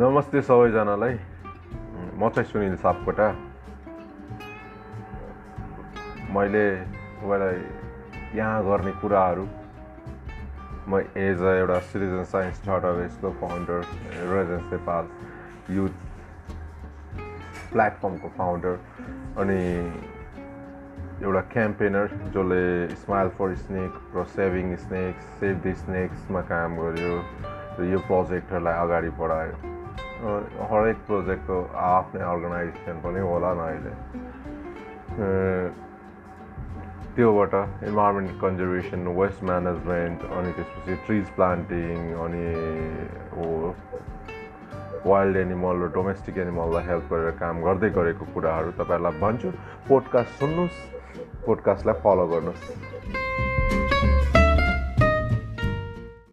नमस्ते सबैजनालाई। म चाहिँ सुनिल सापकोटा। मैले तपाईँलाई यहाँ गर्ने कुराहरू म एज अ एउटा सिटिजन साइन्स डेटाबेसको फाउन्डर रेजेन्स नेपाल युथ प्लेटफर्मको फाउन्डर अनि एउटा क्याम्पेनर जसले स्माइल फर स्नेक र सेभिङ स्नेक्स सेभ द स्नेक्समा काम गर्यो र यो प्रोजेक्टहरूलाई अगाडि बढायो। हरेक प्रोजेक्टको आफ्नै अर्गनाइजेसन पनि होला न अहिले त्योबाट इन्भाइरोमेन्ट कन्जर्भेसन वेस्ट म्यानेजमेन्ट अनि त्यसपछि ट्रिज प्लान्टिङ अनि हो वाइल्ड एनिमल र डोमेस्टिक एनिमललाई हेल्प गरेर काम गर्दै गरेको कुराहरू तपाईँहरूलाई भन्छु। पोडकास्ट सुन्नुहोस् पोडकास्टलाई फलो गर्नुहोस्।